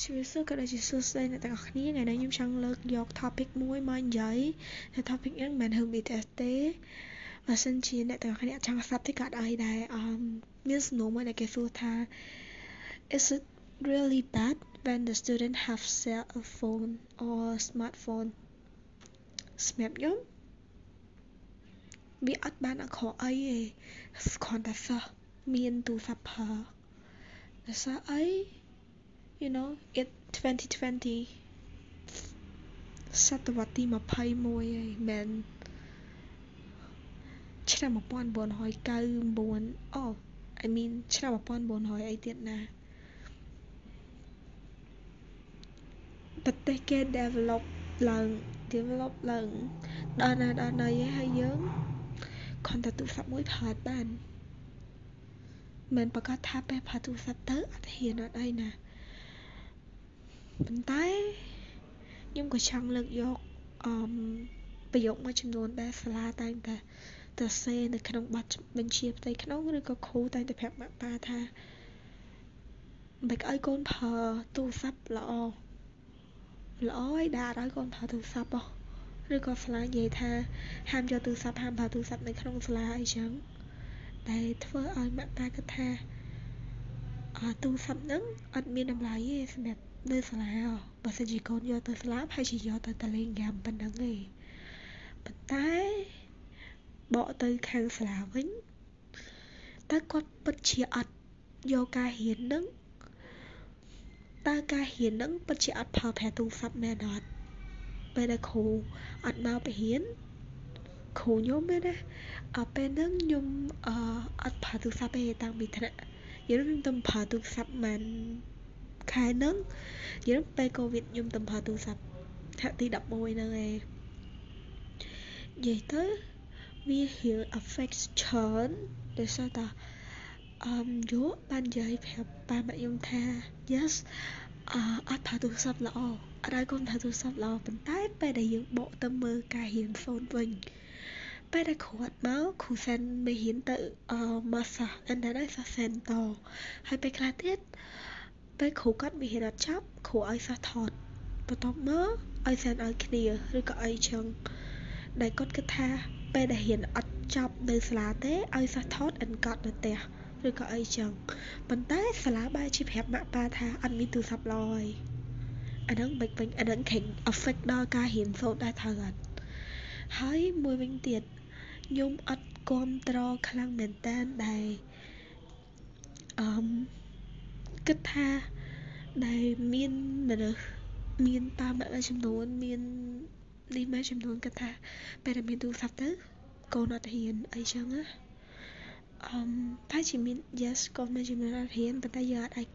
ជំរាបសួរក៏ដូចជាសួស្តីអ្នកទាំងអស់គ្នាថ្ងៃនេះខ្ញុំចង់លើកយក topic មួយមកនិយាយតែ topic ហ្នឹងមិនមែនរឿង BTS ទេបើសិនជាអ្នកទាំងអស់គ្នាអត់ចង់ស្ដាប់ទេក៏អត់អីដែរអមមានសំណួរមួយដែលគេសួរថា is it really bad when the student have cell phone or smartphone សម្រាប់ខ្ញុំវាអត់បានអាក្រក់អីទេគ្រាន់តែសិស្សមានទូរស័ព្ទប្រើដោយសារអី you know it 2020សតវត្សទី21ហើយមិនឆ្នាំ1999អូ I mean ឆ្នាំ1900អីទៀតណាប្រទេសគេ develop ឡើង develop ឡើងដល់ណាដល់ណីហើយយើងគ្រាន់តែទូរស័ព្ទមួយប្រើអត់បានមិនប្រកាសថាពេលប្រើទូរស័ព្ទទៅអត់ហ៊ានអត់អីណា ប៉ុន្តែខ្ញុំក៏ចង់លើកយកអមប្រយោគមួយចំនួនដែលសាលាតែងតែទៅសេនៅក្នុងបទបញ្ជាផ្ទៃក្នុងឬក៏គ្រូតែងតែប្រាប់ម៉ាក់ប៉ាថាមិនឲ្យកូនប្រើទូរស័ព្ទល្អល្អឯដាឲ្យកូនប្រើទូរស័ព្ទឬក៏សាលានិយាយថាហាមយកទូរស័ព្ទហាមប្រើទូរស័ព្ទនៅក្នុងសាលាអីចឹងដែលធ្វើឲ្យម៉ាក់ប៉ាគិតថាអទូរស័ព្ទហ្នឹងអត់មានតម្លៃទេសម្រាប់ នៅសាលាបើសិនជាកូនយកទៅសាលាហើយជាយកទៅតែលេងហ្គេមប៉ុណ្ណឹងទេប៉ុន្តែបកទៅខាងសាលាវិញតើគាត់ពិតជាអត់យកការរៀននឹងតើការរៀននឹងពិតជាអត់ប្រើប្រាស់ទូរស័ព្ទមែនអត់ពេលដែលគ្រូអត់មកបង្រៀនគ្រូខ្ញុំមែនណាអពេលហ្នឹងខ្ញុំអអត់ប្រើទូរស័ព្ទទេតាំងពីថ្នាក់យើងខ្ញុំទៅប្រើទូរស័ព្ទមិន ខែហ្នឹងយើងពេលកូវីដខ្ញុំទៅប្រើទូរស័ព្ទថ្នាក់ទី11ហ្នឹងឯងនិយាយទៅវារៀង affect ច្រើនដោយសារតាអមយោបាននិយាយប្រាប់ប៉ាម៉ាក់ខ្ញុំថា yes អអត់ប្រើទូរស័ព្ទល្អអត់ឲ្យកូនប្រើទូរស័ព្ទល្អប៉ុន្តែពេលដែលយើងបកទៅមើលការរៀនសូនវិញពេលដែលគ្រូអត់មកគ្រូសិនមេរៀនទៅអមកសាសអិនដែរសាសសិនតហើយពេលខ្លះទៀត ពេលគ្រូគាត់មេរៀនអត់ចប់ គ្រូឲ្យសាសថត បន្ទាប់មកឲ្យសិនឲ្យគ្នា ឬក៏អីចឹង ដែលគាត់គិតថា ពេលដែលរៀនអត់ចប់នៅសាលាទេឲ្យសាសថតអិនកត់នៅផ្ទះឬក៏អីចឹងប៉ុន្តែសាលាបែរជាប្រាប់ម៉ាក់ប៉ាថាអត់មានទូរស័ព្ទឡើយអាហ្នឹងមិនវិញអាហ្នឹងខេង affect ដល់ការរៀនសូត្រដែរត្រូវអត់ហើយមួយវិញទៀតខ្ញុំអត់គ្រប់ត្រខ្លាំងមែនតើដែលអឺ គិតថាដែលមានមនុស្សមានតាមមួយចំនួនមាននេះមួយចំនួនគិតថាពេលដែលមានទូរស័ព្ទទៅកូនអត់ហ៊ានអីចឹងណាអឺតែជាមាន yes កូនមួយចំនួនអត់ហ៊ានប៉ុន្តែយើងអត់អាច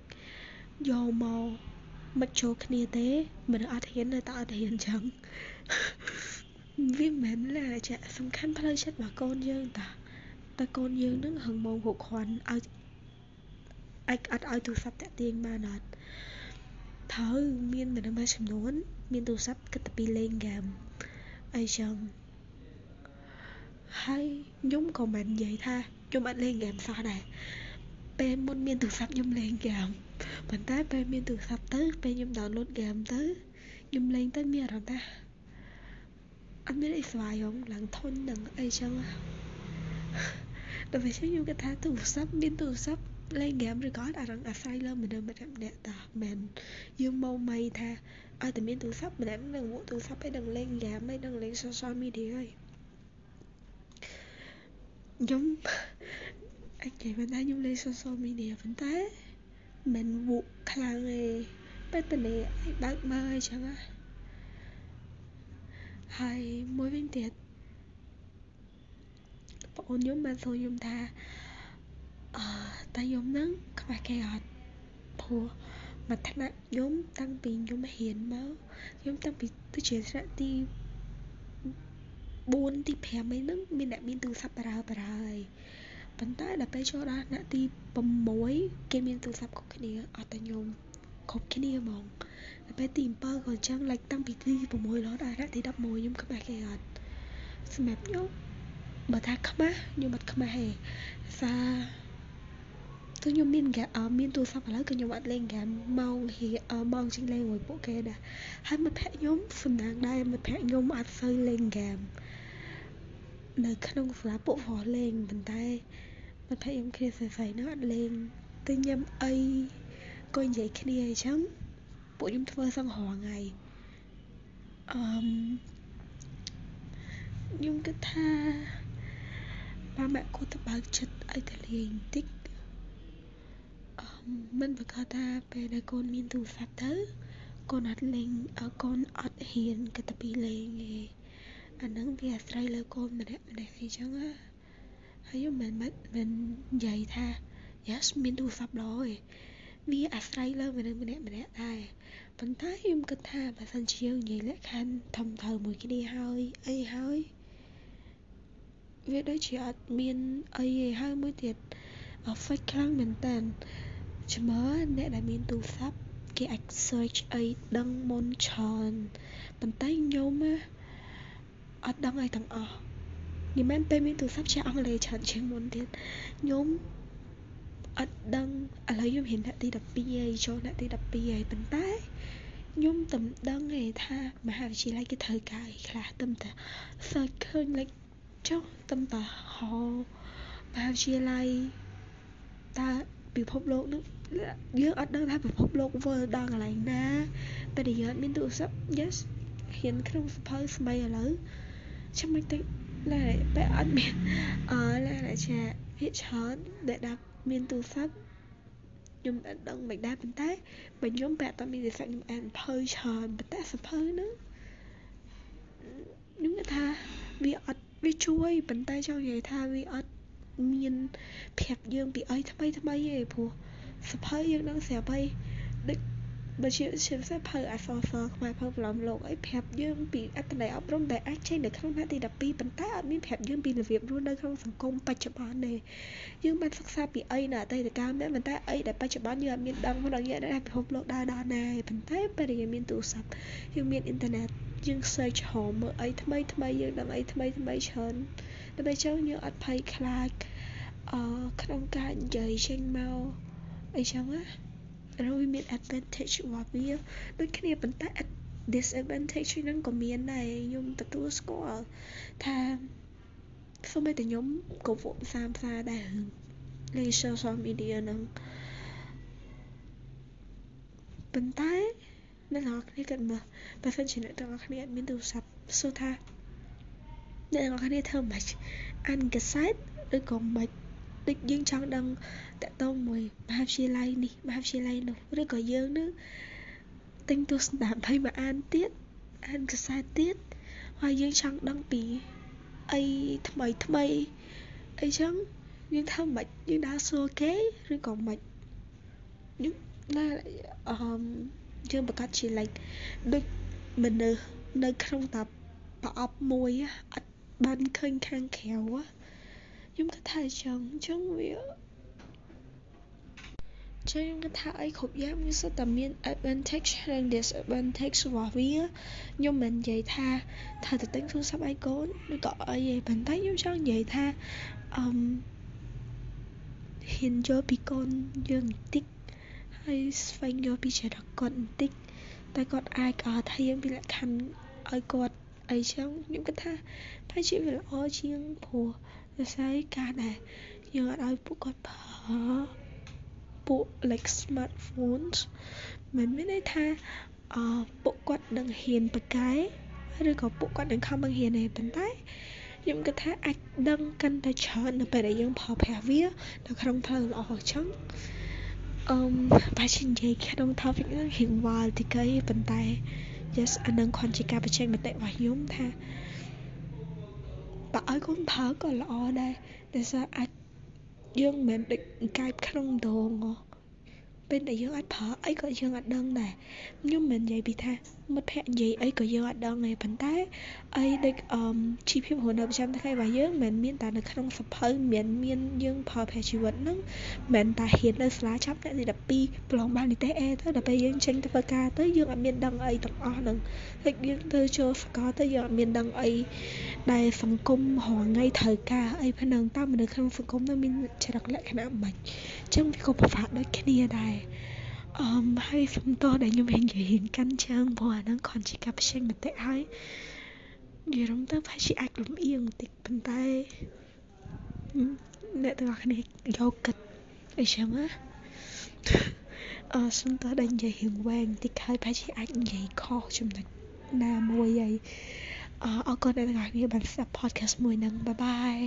យកមកមកចូលគ្នាទេមិនអត់ហ៊ាននៅតែអត់ហ៊ានចឹងវាមិនមែន là ចាសំខាន់ផ្លូវចិត្តរបស់កូនយើងតាតែកូនយើងនឹងហឹងមកហុកខ្វាន់ឲ្យ អាចអត់ឲ្យទូរស័ព្ទតាក់ទាញបានអត់ត្រូវមានមនុស្សមួយចំនួន មានទូរស័ព្ទគិតតែពីលេងហ្គេមអីចឹងហើយខ្ញុំក៏មិននិយាយថាខ្ញុំអត់លេងហ្គេមសោះដែរពេលមុនមានទូរស័ព្ទខ្ញុំលេងហ្គេមប៉ុន្តែពេលមានទូរស័ព្ទទៅពេលខ្ញុំ download ហ្គេមទៅខ្ញុំលេងទៅមានអារម្មណ៍ថាអត់មានអីស្វាយហងឡើងធុញនឹងអីចឹងដល់ពេលខ្ញុំគិតថាទូរស័ព្ទមានទូរស័ព្ទ លេងហ្គេមឬក៏អារងអាស្រ័យលើមនុស្សម្នាក់ម្នាក់តាមែនយើងមកមីថាឲ្យតែមានទូរស័ព្ទម្នាក់នឹងមកទូរស័ព្ទឲ្យនឹងលេងហ្គេមឲ្យនឹងលេង social media ហើយខ្ញុំអាចនិយាយបានថាខ្ញុំលេង social media ប៉ុន្តែមិនវក់ខ្លាំងទេពេលតនេះឲ្យបើកមើលអញ្ចឹ ងណាហើយមួយវិញទៀតបងអូនខ្ញុំបានសួរខ្ញុំថាអឺតើខ្ញុំនឹងខ្វះគេអត់ព្រោះមួយថ្នាក់ខ្ញុំតាំងពីខ្ញុំហ៊ានមកខ្ញុំតាំងពីទៅជាថ្នាក់ទី4ទី5អីហ្នឹងមានអ្នកមានទូរស័ព្ទបារើបារើហើយប៉ុន្តែដល់ពេលចូលដល់ថ្នាក់ទី6គេមានទូរស័ព្ទគ្រប់គ្នាអត់តែខ្ញុំគ្រប់គ្នាហ្មងពេលទី7ក៏អញ្ចឹង like តាំងពីទី6រហូតដល់ថ្នាក់ទី11ខ្ញុំខ្មាស់គេអត់សម្រាប់ខ្ញុំបើថាខ្មាស់ខ្ញុំអត់ខ្មាស់ទេសា គឺខ្ញុំមានហ្គេមមានទូរស័ព្ទឥឡូវគឺខ្ញុំអត់លេងហ្គេមម៉ោងហៀម៉ោងជាងលេងមួយពួកគេដែរហើយមិត្តភក្តិខ្ញុំសំណាងដែរមិត្តភក្តិខ្ញុំអត់សូវលេងហ្គេមនៅក្នុងសាលាពួកវលេងប៉ុន្តែមិត្តភក្តិខ្ញុំគ្នាស្រីៗនោះអត់លេងគឺញ៉ាំអីក៏និយាយគ្នាអញ្ចឹងពួកខ្ញុំធ្វើសឹងរាល់ថ្ងៃអឺខ្ញុំគិតថាប៉ាម៉ាក់គាត់ទៅបើកចិត្តឲ្យទៅលេងបន្តិចអឺ មិនប្រកាសថាពេលដែលកូនមានទូរស័ព្ទទៅកូនអត់លេងកូនអត់ហ៊ានគិតទៅពីលេងទេអាហ្នឹងវាអាស្រ័យលើកូនម្នាក់ម្នាក់អីចឹងណាហើយខ្ញុំមិនមិននិយាយថា yes មានទូរស័ព្ទល្អទេវាអាស្រ័យលើមនុស្សម្នាក់ម្នាក់ដែរប៉ុន្តែខ្ញុំគិតថាបើសិនជាយើងនិយាយលក្ខខណ្ឌធំទៅមួយគ្នាហើយអីហើយវាដូចជាអត់មានអីទេហើយមួយទៀត fake ខ្លាំងមែនតើ ឆ្មើអ្នកដែលមានទូរស័ព្ទគេអាច search អីដឹងមុនច្រើនប៉ុន្តែខ្ញុំអត់ដឹងអីទាំងអស់និយាយមែនពេលមានទូរស័ព្ទជាអង់គ្លេសច្រើនជាងមុនទៀតខ្ញុំអត់ដឹងឥឡូវខ្ញុំរៀនថ្នាក់ទី12ហើយចូលថ្នាក់ទី12ហើយប៉ុន្តែខ្ញុំតែដឹងទេថាមហាវិទ្យាល័យគេត្រូវការអីខ្លះតែតែ search ឃើញ like ចុះតែតែហៅមហាវិទ្យាល័យតើពិភពលោកនឹង យើងអត់ដឹងថាពិភពលោកវិលដល់កន្លែងណាពេលដែលយើងអត់មានទូរស័ព្ទ yes ហ៊ានក្នុងសភៅស្មីឥឡូវចាំមិនតិចឡើយពេលអត់មានអឺឡើយជាភាគច្រើនដែលដាក់មានទូរស័ព្ទខ្ញុំអត់ដឹងមិនដែរប៉ុន្តែបើខ្ញុំបែរតមានទូរស័ព្ទខ្ញុំអានភៅច្រើនប៉ុន្តែសភៅហ្នឹងខ្ញុំគិតថាវាអត់វាជួយប៉ុន្តែចង់និយាយថាវាអត់មានប្រាប់យើងពីអីថ្មីថ្មីទេព្រោះ សភៅយើងនឹងស្រាប់ហើយដូចបើជាជាសភៅអសសខ្មែរភៅប្រឡំលោកអីប្រាប់យើងពីអត្ថន័យអប់រំដែលអាចចេញនៅក្នុងថ្នាក់ទី12ប៉ុន្តែអត់មានប្រាប់យើងពីរបៀបរស់នៅក្នុងសង្គមបច្ចុប្បន្នទេយើងបានសិក្សាពីអីនៅអតីតកាលមែនប៉ុន្តែអីដែលបច្ចុប្បន្នយើងអត់មានដឹងផងដល់យើងអាចពិភពលោកដើរដល់ណាទេប៉ុន្តែពេលដែលយើងមានទូរស័ព្ទយើងមានអ៊ីនធឺណិតយើង search ហៅមើលអីថ្មីថ្មីយើងដឹងអីថ្មីថ្មីច្រើនដើម្បីចឹងយើងអត់ភ័យខ្លាចអឺក្នុងការនិយាយចេញមក អីចឹងណាហើយវាមាន advantage របស់វាដូចគ្នាប៉ុន្តែ disadvantage ហ្នឹងក៏មានដែរខ្ញុំទទួលស្គាល់ថាសូម្បីតែខ្ញុំក៏វក់ផ្សាផ្សាដែររឿងលេង social media ហ្នឹងប៉ុន្តែអ្នកនរគ្នាគិតមើលបើសិនជាអ្នកទាំងអស់គ្នាអត់មានទូរស័ព្ទសួរថាអ្នកទាំងអស់គ្នាធ្វើម៉េចអានកសែតឬក៏មិន ដូចយើងចង់ដឹងតកតងមួយមហាវិទ្យាល័យនេះមហាវិទ្យាល័យនោះឬក៏យើងនឹងទិញទស្សនាដើម្បីមកអានទៀតអានកសែតទៀតហើយយើងចង់ដឹងពីអីថ្មីថ្មីអីចឹងយើងធ្វើមិនយើងដើរសួរគេឬក៏មិនខ្ញុំណាអឺយើងប្រកាសជា like ដូចមនុស្សនៅក្នុងតាប្រអប់មួយអត់បានឃើញខាងក្រៅ ខ្ញុំគិតថាអញ្ចឹងអញ្ចឹងវាចឹងខ្ញុំគិតថាអីគ្រប់យ៉ាងវាសុទ្ធតែមាន advantage និង disadvantage របស់វាខ្ញុំមិននិយាយថាថាទៅទិញទូរស័ព្ទ iPhone ឬក៏អីទេប៉ុន្តែខ្ញុំចង់និយាយថាអឺមហ៊ានយកពីកូនយើងបន្តិចហើយស្វែងយល់ពីចរិតគាត់បន្តិចតែគាត់អាចកោថាយើងពីលក្ខខណ្ឌឲ្យគាត់អីចឹងខ្ញុំគិតថាប្រហែលជាវាល្អជាងព្រោះ ដោយសារការដែលយើងអត់ឲ្យពួកគាត់ប្រើពួក like smartphones មិនមានន័យថាអឺពួកគាត់នឹងហ៊ានប្រកែឬក៏ពួកគាត់នឹងខំបង្រៀនទេប៉ុន្តែខ្ញុំគិតថាអាចដឹងកាន់តែច្រើននៅពេលដែលយើងប្រើប្រាស់វានៅក្នុងផ្លូវល្អអញ្ចឹងអឺបើជានិយាយក្នុង topic ហ្នឹងរៀងវល់តិចប៉ុន្តែ yes អានឹងគ្រាន់ជាការបញ្ចេញមតិរបស់ខ្ញុំថា បើឲ្យកូនប្រើក៏ល្អដែរដោយសារអាចយើងមិនមែនដូចកាយក្នុងដង ពេលដែលយើងអត់ប្រើអីក៏យើងអត់ដឹងដែរខ្ញុំមិននិយាយពីថាមិត្តភ័ក្តិនិយាយអីក៏យើងអត់ដឹងទេប៉ុន្តែអីដូចអឺជីវភាពរស់នៅប្រចាំថ្ងៃរបស់យើងមិនមានតែនៅក្នុងសភៅមានមានយើងប្រើប្រាស់ជីវិតហ្នឹងមិនតែហ៊ាននៅសាលាចាប់អ្នកទី12ប្រឡងបាននិទេសអេទៅដល់ពេលយើងចេញទៅធ្វើការទៅយើងអត់មានដឹងអីទាំងអស់ហ្នឹងហើយយើងទៅចូលសកលទៅយើងអត់មានដឹងអីដែលសង្គមរងថ្ងៃត្រូវការអីផងហ្នឹងតើមនុស្សក្នុងសង្គមនឹងមានចរិតលក្ខណៈមិនអញ្ចឹងវាក៏ពិបាកដូចគ្នាដែរអឺហើយសំទោសដែលខ្ញុំនិយាយរៀងកាន់ជើងព្រោះអាហ្នឹងគ្រាន់ជាការផ្សេងមតិហើយនិយាយរំទៅប្រហែលជាអាចលំអៀងបន្តិចប៉ុន្តែអ្នកទាំងអស់គ្នាយកគិតអីចឹងណាអឺសំទោសដែលនិយាយរៀងវែងបន្តិចហើយប្រហែលជាអាចនិយាយខុសចំណុចណាមួយហើយអរគុណអ្នកទាំងអស់គ្នាបានស្ដាប់ podcast មួយហ្នឹងបាយបាយ